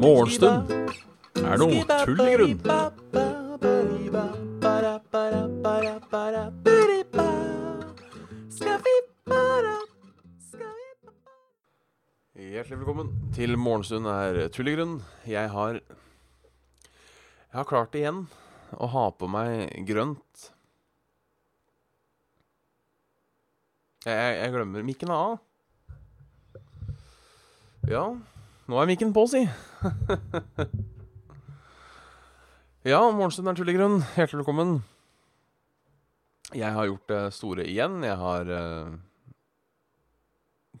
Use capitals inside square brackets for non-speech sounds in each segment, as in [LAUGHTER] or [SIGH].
Morgenstund er noe tull i grunn. Hjertelig velkommen til Morgenstund er tull i grunn. Jeg har Jeg har klart igjen å ha på meg grønt. Jeg, jeg, jeg glemmer mikken av. Ja, nå er mikken på, si. [LAUGHS] ja, Morgenstund er tullegrunn. Hjertelig velkommen. Jeg har gjort det store igjen. Jeg har uh,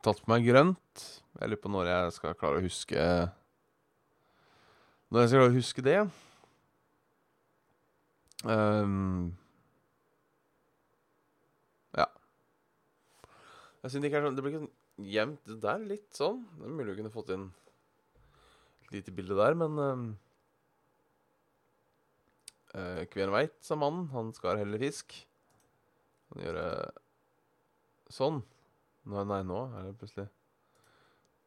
tatt på meg grønt. Jeg lurer på når jeg skal klare å huske Når jeg skal klare å huske det. Ehm, Jeg synes det ikke er sånn Det blir ikke sånn jevnt. Det der er litt sånn. Det er mulig vi kunne fått inn et lite bilde der, men uh, Kven veit, sa mannen. Han skar heller fisk. Kan gjøre sånn. Nei, nei, nå er det plutselig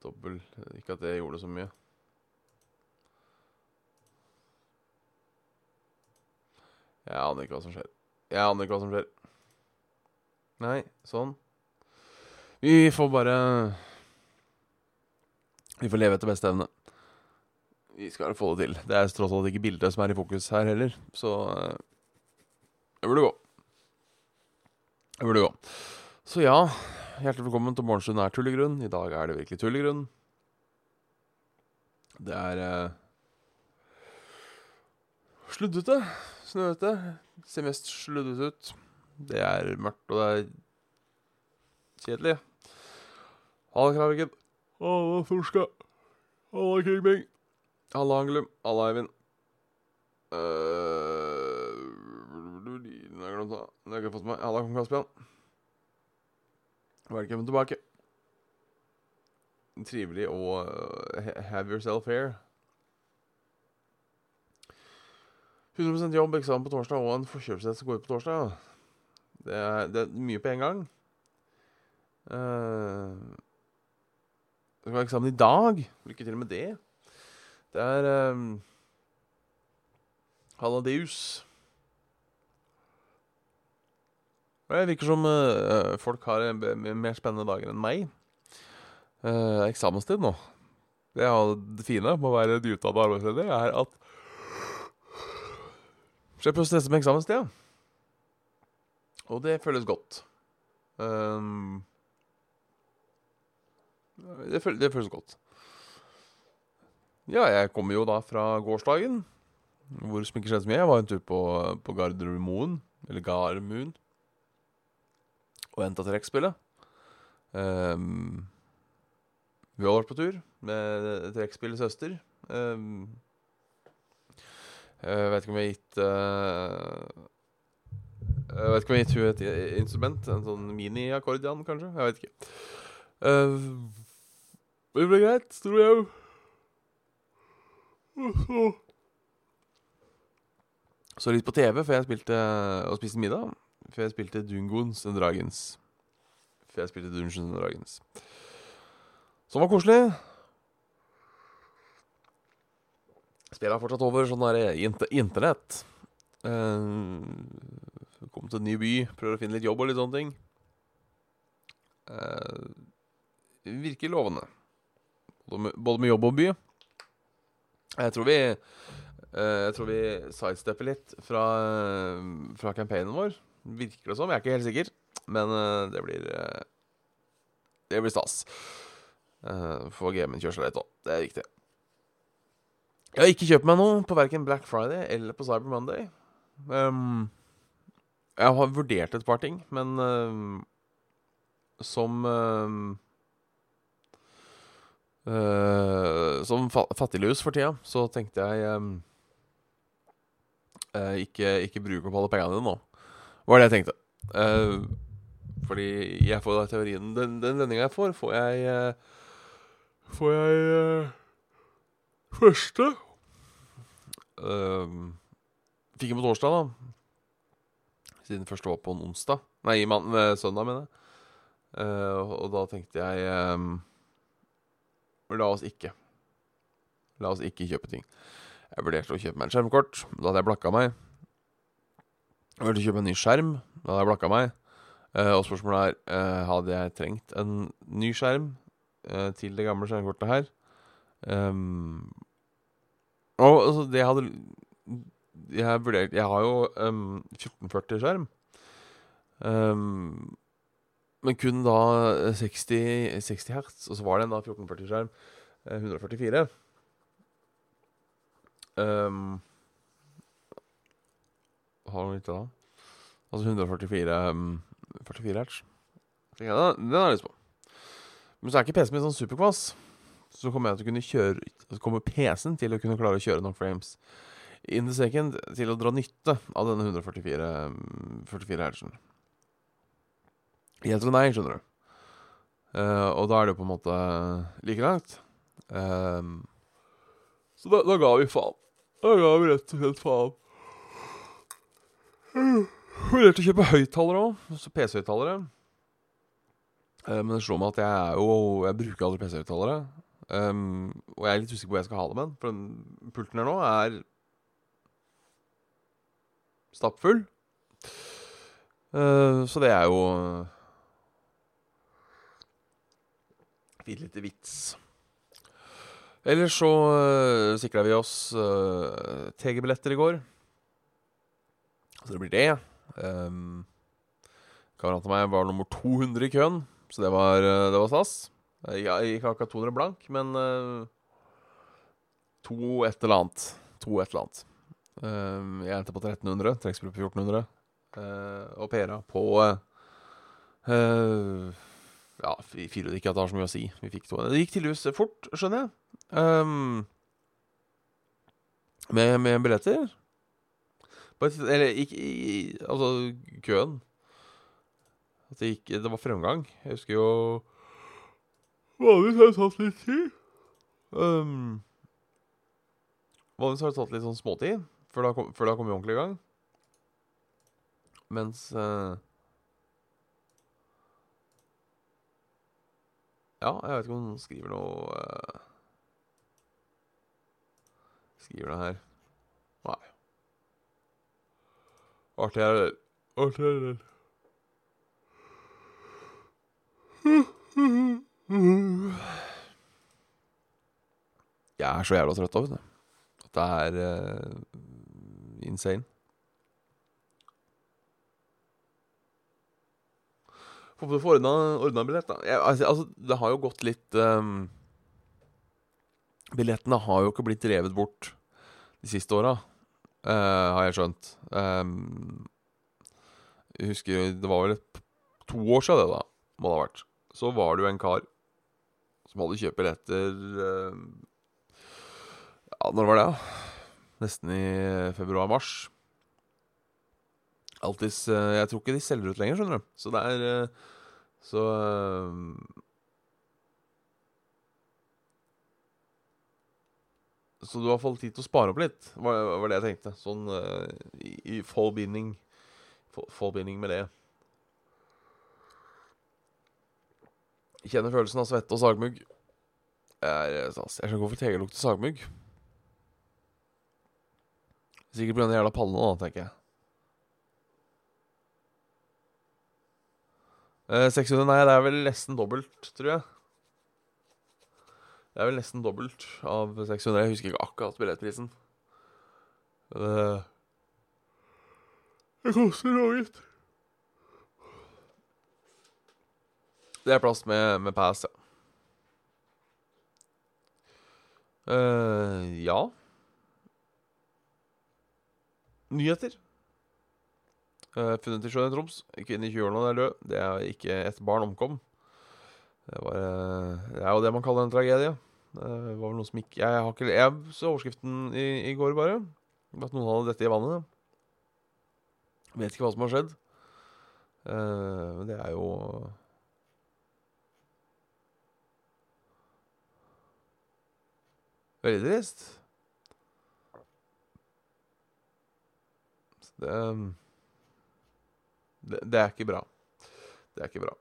dobbel Ikke at det gjorde så mye. Jeg aner ikke hva som skjer. Jeg aner ikke hva som skjer. Nei, sånn. Vi får bare Vi får leve etter beste evne. Vi skal få det til. Det er tross alt ikke bildet som er i fokus her heller, så uh, det burde gå. Det burde gå. Så ja, hjertelig velkommen til Morgenstund er tullegrunn. I dag er det virkelig tullegrunn. Det er eh, sluddete, snøete. Ser mest sluddete ut. Det er mørkt, og det er kjedelig. Halla, Kraviken. Halla, Torska. Halla, Krigbing. Halla, Angelum. Halla, Eivind. Uh, Nå har jeg glemt det. Nå har jeg ikke fått med meg. Halla, kong Kaspian. Velkommen tilbake. Trivelig å uh, have yourself here. 100 jobb, eksamen på torsdag og en forkjøpsrett som går ut på torsdag. Det er, det er mye på en gang. Uh, skal ha eksamen i dag. Lykke til med det. Det er um, Haladeus. Det virker som uh, folk har mer spennende dager enn meg. Uh, eksamenstid nå. Det, er det fine med å være nyutdannet arbeidsleder er at Slipper å stresse med eksamenstida. Og det føles godt. Um, det, føles, det, føles godt. Ja, jeg kommer jo da fra gårsdagen, hvor som ikke skjedde så mye. Jeg var en tur på, på Gardermoen, eller Gardermoen, og henta trekkspillet. Um, vi har vært på tur med trekkspillets søster. Um, jeg vet ikke om jeg har gitt uh, Jeg vet ikke om jeg har gitt henne et instrument. En sånn mini-akkordian, kanskje? Jeg vet ikke. Uh, det ble greit, tror jeg. Så. litt på TV før jeg spilte og spiste middag. Før jeg spilte Dungoons and Dragons. Før jeg spilte Dungeons and Dragons. Som var koselig. Spillet fortsatt over sånn der internett. Uh, kom til en ny by, prøver å finne litt jobb og litt sånne ting. Uh, virker lovende. Både med, jobb og by. Jeg tror vi uh, Jeg tror vi sidestepper litt fra, fra campaignen vår. Virker det som. Jeg er ikke helt sikker. Men det blir Det blir stas. Få gamen kjørt seg litt òg. Det er viktig. Jeg har ikke kjøpt meg noe på verken Black Friday eller på Cyber Monday. Um, jeg har vurdert et par ting, men um, som um, uh, Som fa fattiglus for tida, så tenkte jeg uh, ikke, ikke bruk opp alle pengene dine nå. Var det jeg tenkte. Uh, fordi jeg får da teorien Den, den lønninga jeg får, får jeg Får jeg første uh, Fikk den på torsdag, da. Siden første var på en onsdag. Nei, man, søndag, mener jeg. Eh, og da tenkte jeg ehm, La oss ikke. La oss ikke kjøpe ting. Jeg vurderte å kjøpe meg en skjermkort. Da hadde jeg blakka meg. Jeg vurderte å kjøpe en ny skjerm. Da hadde jeg blakka meg. Eh, og spørsmålet er eh, Hadde jeg trengt en ny skjerm eh, til det gamle skjermkortet her. Um, og altså, det hadde Jeg vurderte Jeg har jo um, 1440-skjerm. Um, men kun da 60, 60 hertz, og så var det en da 1440-skjerm. 144. Um, Har du litt da? Altså 144 um, 44 hertz. Den, den har jeg lyst på. Men så er ikke PC-en min sånn superkvass. Så kommer kjøre Så kommer PC-en til å kunne klare å kjøre nok frames in the second til å dra nytte av denne 144 44 hertzen. Helt eller nei, skjønner du. Uh, og da er det jo på en måte like langt. Um, så da, da, ga vi faen. Da ga vi rett og slett faen. Vurderte å kjøpe høyttalere òg. PC-høyttalere. Uh, men det slår meg at jeg er jo Jeg bruker aldri PC-høyttalere. Um, og jeg er litt usikker på hvor jeg skal ha det med. For den pulten her nå er stappfull. Uh, så det er jo Fint lite vits. Ellers så uh, sikra vi oss uh, TG-billetter i går. Så det blir det. Um, Kameraten av meg var nummer 200 i køen, så det var, uh, var stas. Jeg gikk akkurat 200 blank, men uh, to et eller annet. To et eller annet. Um, jeg endte på 1300, trekkspiller på 1400. Uh, og Pera på uh, ja, vi føler ikke at det har så mye å si. Vi fikk to. Det gikk tydeligvis fort, skjønner jeg. Um, med, med, billetter. Eller ikke Altså, køen. Det gikk Det var fremgang. Jeg husker jo Vanligvis har det tatt litt tid. Um, vanligvis har det tatt litt sånn småtid før det har kommet ordentlig i gang. Mens uh, Ja, jeg vet ikke om noen skriver noe uh, Skriver noe her. Nei. Artig er det. Artig er det. Jeg er så jævla trøtt av det. At det er uh, insane. Håper du får ordna billett, da. Jeg, altså, altså, det har jo gått litt um, Billettene har jo ikke blitt revet bort de siste åra, uh, har jeg skjønt. Um, jeg husker Det var vel et, to år siden, det, da. Må det ha vært. Så var det jo en kar som hadde kjøpt billetter uh, Ja, når var det? da? Nesten i februar-mars. Alltids uh, Jeg tror ikke de selger ut lenger, skjønner du. Så det er uh, så uh, Så du har fått tid til å spare opp litt, var, var det jeg tenkte. Sånn uh, i, i forbinding Forbinding med det. Kjenner følelsen av svette og sagmugg. Jeg, jeg skjønner ikke hvorfor TG lukter sagmugg. Sikkert pga. de jævla pallene, da, tenker jeg. 600, eh, nei, det er vel nesten dobbelt, tror jeg. Det er vel nesten dobbelt av 600. Jeg husker ikke akkurat billettprisen. Det, det koster noe, gitt. Det er plass med, med pass, ja. Uh, ja. Nyheter. Uh, funnet i sjøen i Troms. Kvinne i 20-årene er død. Det er ikke et barn omkom. Det, var, uh, det er jo det man kaller en tragedie. Det var vel noe som ikke Jeg, har ikke, jeg så overskriften i, i, går, bare. At noen hadde dette i vannet. Vet ikke hva som har skjedd. Uh, men det er jo Veldig trist. Så det det, det, er ikke bra. Det er ikke bra.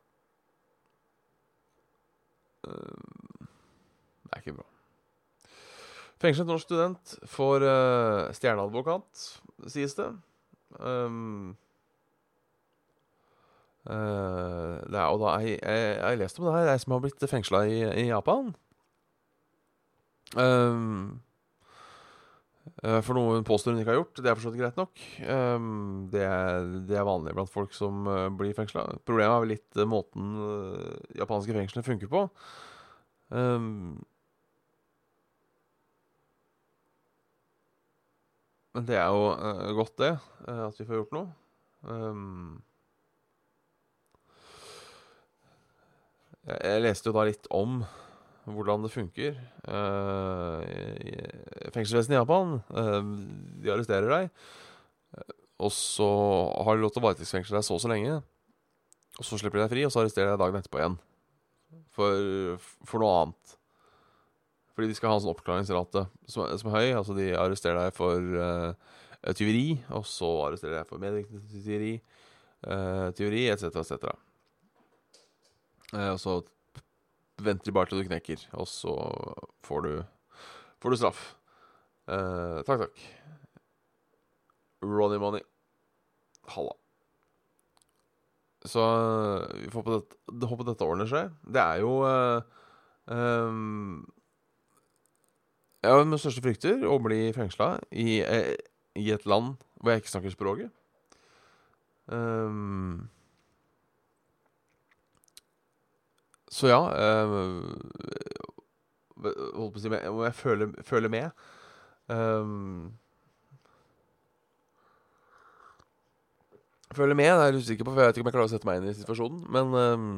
eh, Det er ikke bra. Fengslet norsk student får uh, stjerneadvokat, sies det. Um, uh, det er, og da, jeg, har lest om det her, ei som har blitt fengsla i, i, Japan. Um, for noe hun påstår hun ikke har gjort. Det er for så vidt greit nok. Um, det, er, det, er, vanlig blant folk som uh, blir fengsla. Problemet er vel litt uh, måten japanske fengsler funker på. Um, Men det er jo godt, det. At vi får gjort noe. Jeg, jeg, leste jo da litt om hvordan det funker. Uh, Fengselsvesenet i Japan, de arresterer deg. Og så har de lov til å varetektsfengsle deg så og så lenge. Og så slipper de deg fri, og så arresterer de deg dagen etterpå igjen. For, for noe annet. Fordi de skal ha en sånn oppklaringsrate som, som, er høy. Altså de arresterer deg for uh, tyveri, og så arresterer de deg for medvirkning til tyveri, uh, tyveri etc., etc. Uh, og så venter bare til du knekker, og så får du, får du straff. Uh, takk, takk. Ronny Money. Halla. Så vi får håpe dette, håpe dette ordner seg. Det er jo um, ja, min største frykter å bli fengsla i, eh, i, et land hvor jeg ikke snakker språket. Um, så ja um, Holdt på å si Må jeg føler, føler med. Um, føler med, det er jeg usikker på, for jeg vet ikke om jeg klarer å sette meg inn i situasjonen. Men um,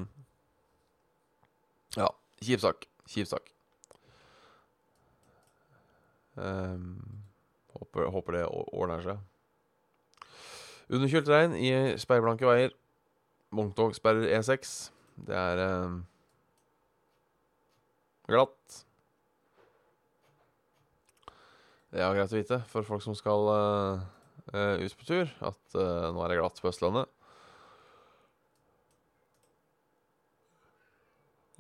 ja. Kjip sak. Kjip sak. Um, håper, håper, det ordner seg. Underkjølt regn i speilblanke veier. Vogntog sperrer E6. Det er um, glatt. Det er greit å vite for folk som skal uh, ut på tur, at uh, nå er det glatt på Østlandet.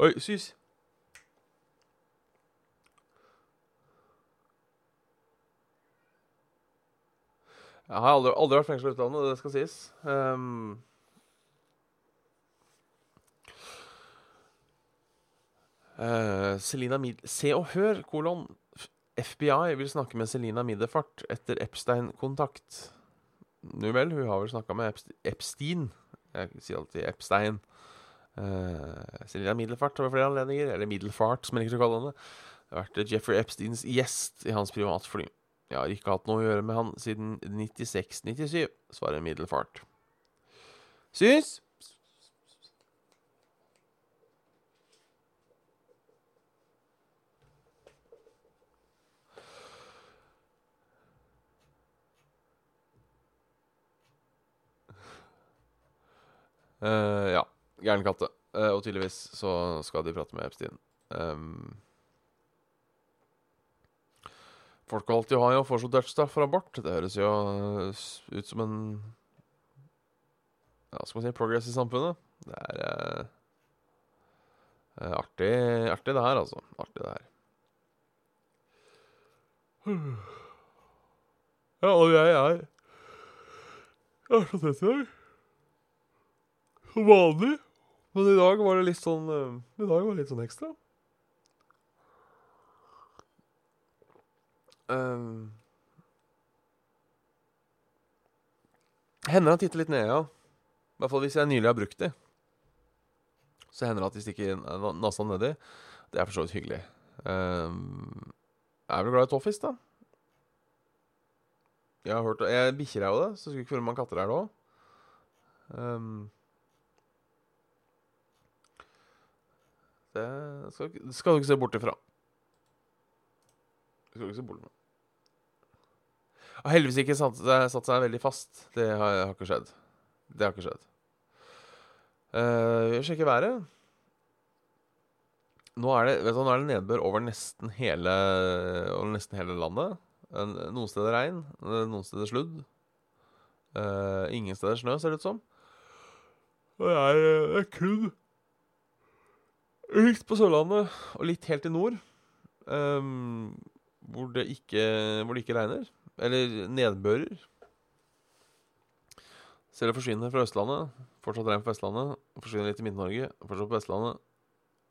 Oi, sys! Jeg har aldri, aldri vært fengsla i utlandet, det skal sies. Um, uh, Selina Mid Se og Hør, kolon. FBI vil snakke med Selina Middelfart etter Epstein-kontakt. Nu vel, hun har vel snakka med Epstein. Jeg sier alltid Epstein. Uh, Selina Middelfart ved flere anledninger, eller Middelfart, som jeg liker å kalle henne, har vært Jeffrey Epsteins gjest i hans privatfly. Jeg har ikke hatt noe å gjøre med han siden 96-97, svarer Middelfart. Syns Uh, ja. Gæren katte. Uh, og tydeligvis så skal de prate med Epstein. Um, Folkevalgte i Ohio foreslår dødsstraff for abort. Det høres jo ut som en Ja, skal man si progress i samfunnet. Det er eh, artig, artig, det her, altså. Artig, det her. Ja, og jeg er Jeg er så trett i dag. Vanlig. Men i dag var det litt sånn uh, I dag var det litt sånn ekstra. Um, hender han titter litt ned, ja. I hvert fall hvis jeg nylig har brukt de. Så hender det at de stikker nesa nedi. Det er for så vidt hyggelig. Um, jeg er vel glad i Toffis, da. Jeg har hørt Jeg Bikkjer er jo det, så skulle ikke føle man katter er det òg. Det skal, skal, du ikke se bort ifra. Du skal ikke se bort ifra. Og heldigvis ikke satt, satt, seg veldig fast. Det har, har, ikke skjedd. Det har ikke skjedd. Uh, vi sjekker været. Nå er, det, du, nå er det nedbør over nesten hele, over nesten hele landet. Noen steder regn, noen steder sludd. Uh, ingen steder snø, ser det ut som. Og det er, det er kun Litt på Sørlandet, og litt helt i nord. Um, hvor, det ikke, hvor det ikke regner. Eller nedbører. Ser det forsvinner fra Østlandet. Fortsatt regn på Vestlandet. Forsvinner litt i Midt-Norge. Fortsatt på Vestlandet.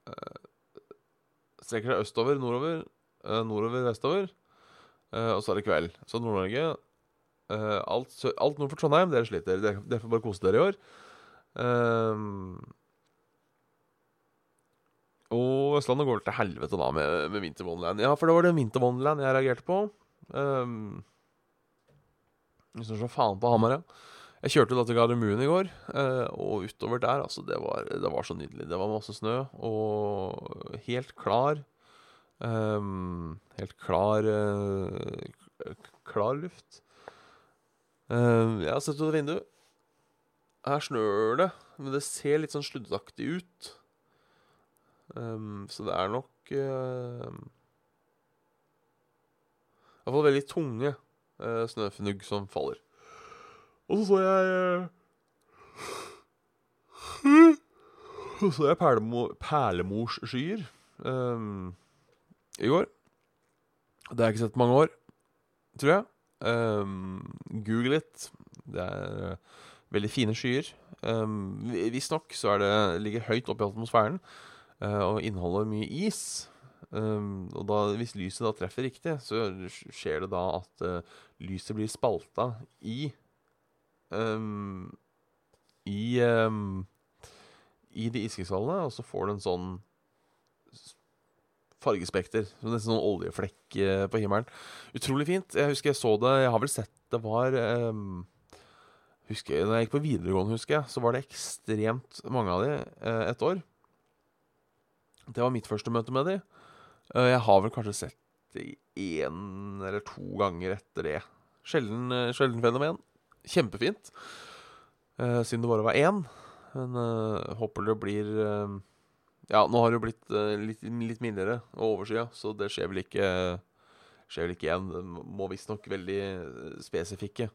Uh, strekker seg østover, nordover, Uh, nordover, vestover. Uh, og så er det kveld. Så Nord-Norge alt, alt nord for Trondheim, dere sliter. Dere, dere får bare kose dere i år. Ehm, og Østlandet går til helvete da med, med Winter Wonderland. Ja, for det var det Winter Wonderland jeg reagerte på. Um, jeg synes så faen på Hamar, ja. Jeg kjørte da til Gardermoen i går, uh, og utover der, altså, det var, det var så nydelig. Det var masse snø, og helt klar. um, helt klar uh, Klar luft. Uh, jeg har sett ut av vinduet. Her snør det, men det ser litt sånn sluddaktig ut. Ehm, så det er nok uh, fall veldig tunge uh, snøfnugg som faller. Og så så jeg uh, Så så jeg perlemo perlemorsskyer um, i går. Det har jeg ikke sett på mange år, tror jeg. Um, Google litt. Det er eh, veldig fine skyer. Um, Visstnok så er det, ligger høyt oppe i atmosfæren og inneholder mye is. Um, og da, hvis lyset da treffer riktig, så skjer det da at uh, lyset blir spalta i um, I um, I de iskrystallene, og så får du en sånn fargespekter. Så Nesten sånn oljeflekk uh, på himmelen. Utrolig fint. Jeg husker jeg så det Jeg har vel sett det var um, husker Når jeg gikk på videregående, husker jeg, så var det ekstremt mange av de uh, et år. Det var mitt første møte med de. Eh, jeg har vel kanskje sett det én eller to ganger etter det. Sjelden, eh, sjelden fenomen. Kjempefint. Eh, siden det bare var én. Men håper det blir Ja, nå har det jo blitt litt, litt mildere og overskya, så det skjer vel ikke Skjer vel ikke igjen. Det må visstnok veldig spesifikke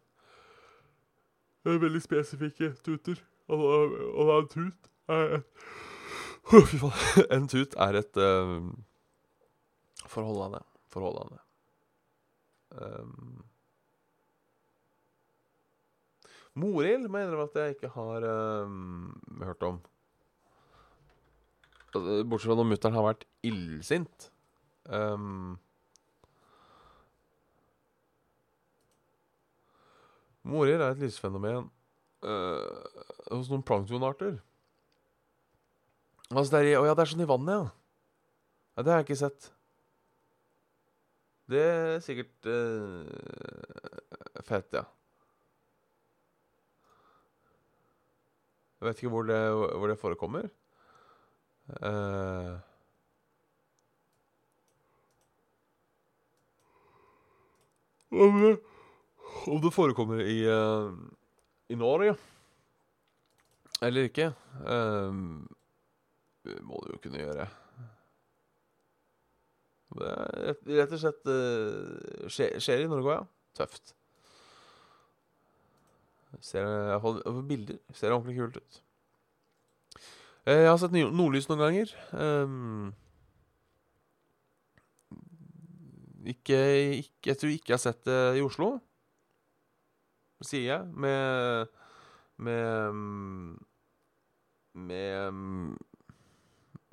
Veldig spesifikke tuter. Og, og, og en tut er Fy faen. [LAUGHS] En tut er et um, Forholdende. Forholdende. Um, Morild må jeg at jeg ikke har um, hørt om. Altså, Bortsett fra når mutter'n har vært illsint. Um, Morild er et lysfenomen uh, hos noen planktonarter. Altså, det er å ja, det er sånn i vannet, ja. ja. Det har jeg ikke sett. Det er sikkert uh, fett, ja. Jeg vet ikke hvor det, hvor det forekommer. Uh, om, det, om det forekommer i, uh, i Norge eller ikke, eh, må du jo kunne gjøre. Rett, rett og slett uh, skjer, i Norge ja. Tøft. Ser iallfall bilder ser ordentlig kult ut. Eh, Jeg har sett nordlys noen ganger. Um, ikke, ikke Jeg tror ikke jeg har sett det i Oslo. Sier jeg. Med Med Med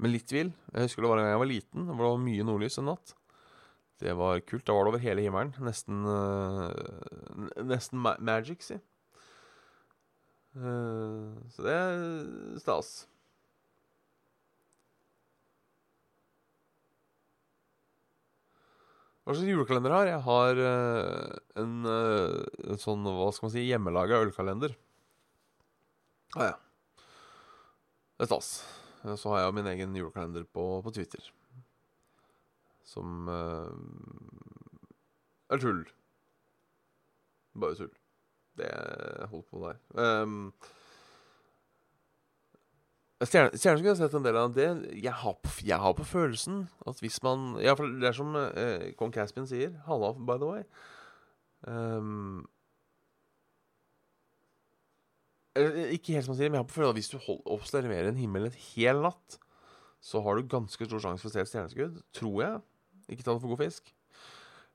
Med litt tvil. Jeg husker det var en gang jeg var liten, hvor det var mye nordlys en natt. Det var kult. Da var det over hele himmelen. Nesten uh, Nesten ma magic, si. Uh, så det er stas. Hva slags julekalender har jeg? Har uh, en, uh, en sånn, hva skal man si, hjemmelaga ølkalender. Ah, ja. Det er stas. Eh, Så har jeg jo min egen julekalender på, på Twitter. Som uh, er tull. Bare tull. Det holder på der. Um, Stjerne, Stjerne skulle jeg sett en del av det. Jeg har, på, jeg har på følelsen at hvis man ja, Det er som uh, kong Caspian sier. Halla, by the way. Um, eller, ikke helt som han sier, men jeg har på følelsen at hvis du hold, observerer en himmel en hel natt, så har du ganske stor sjanse for å se et stjerneskudd. Tror jeg. Ikke ta det for god fisk.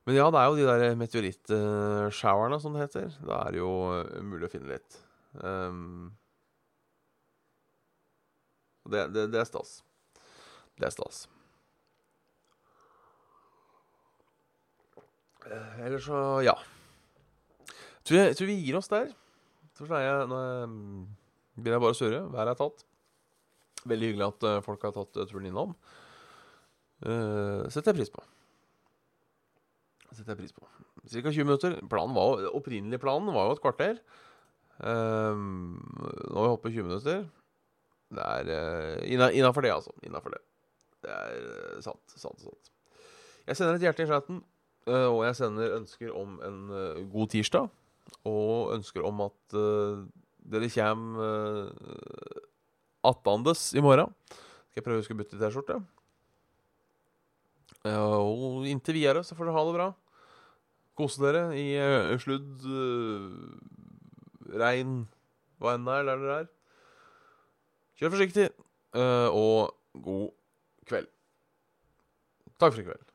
Men ja, det er jo de der meteorittshowerne, som det heter. Da er det jo eh, mulig å finne litt. Um, det, det, det er stas. Det er stas. Eh, Eller så ja. Tror jeg, tror vi gir oss der. Så er jeg, nå er- begynner jeg bare å surre. Været er tatt. Veldig hyggelig at eh, folk har tatt eh, turen innom. Uh, setter jeg pris på. Setter jeg pris på. Cirka 20 minutter. Planen var, opprinnelig planen var jo et kvarter. Uh, nå har vi på 20 minutter. Det er uh, innafor det, altså. Innafor det. Det er uh, sant. Sant, sant. Jeg sender et hjerte i chatten, uh, og jeg sender ønsker om en god tirsdag. Og ønsker om at uh, dere kommer uh, attandes i morgen. Skal jeg prøve å huske å bytte T-skjorte. Uh, og inntil videre så får dere ha det bra. Kose dere i uh, sludd, uh, regn, hva enn det er der dere er. Kjør forsiktig, eh, og god kveld. Takk for i kveld.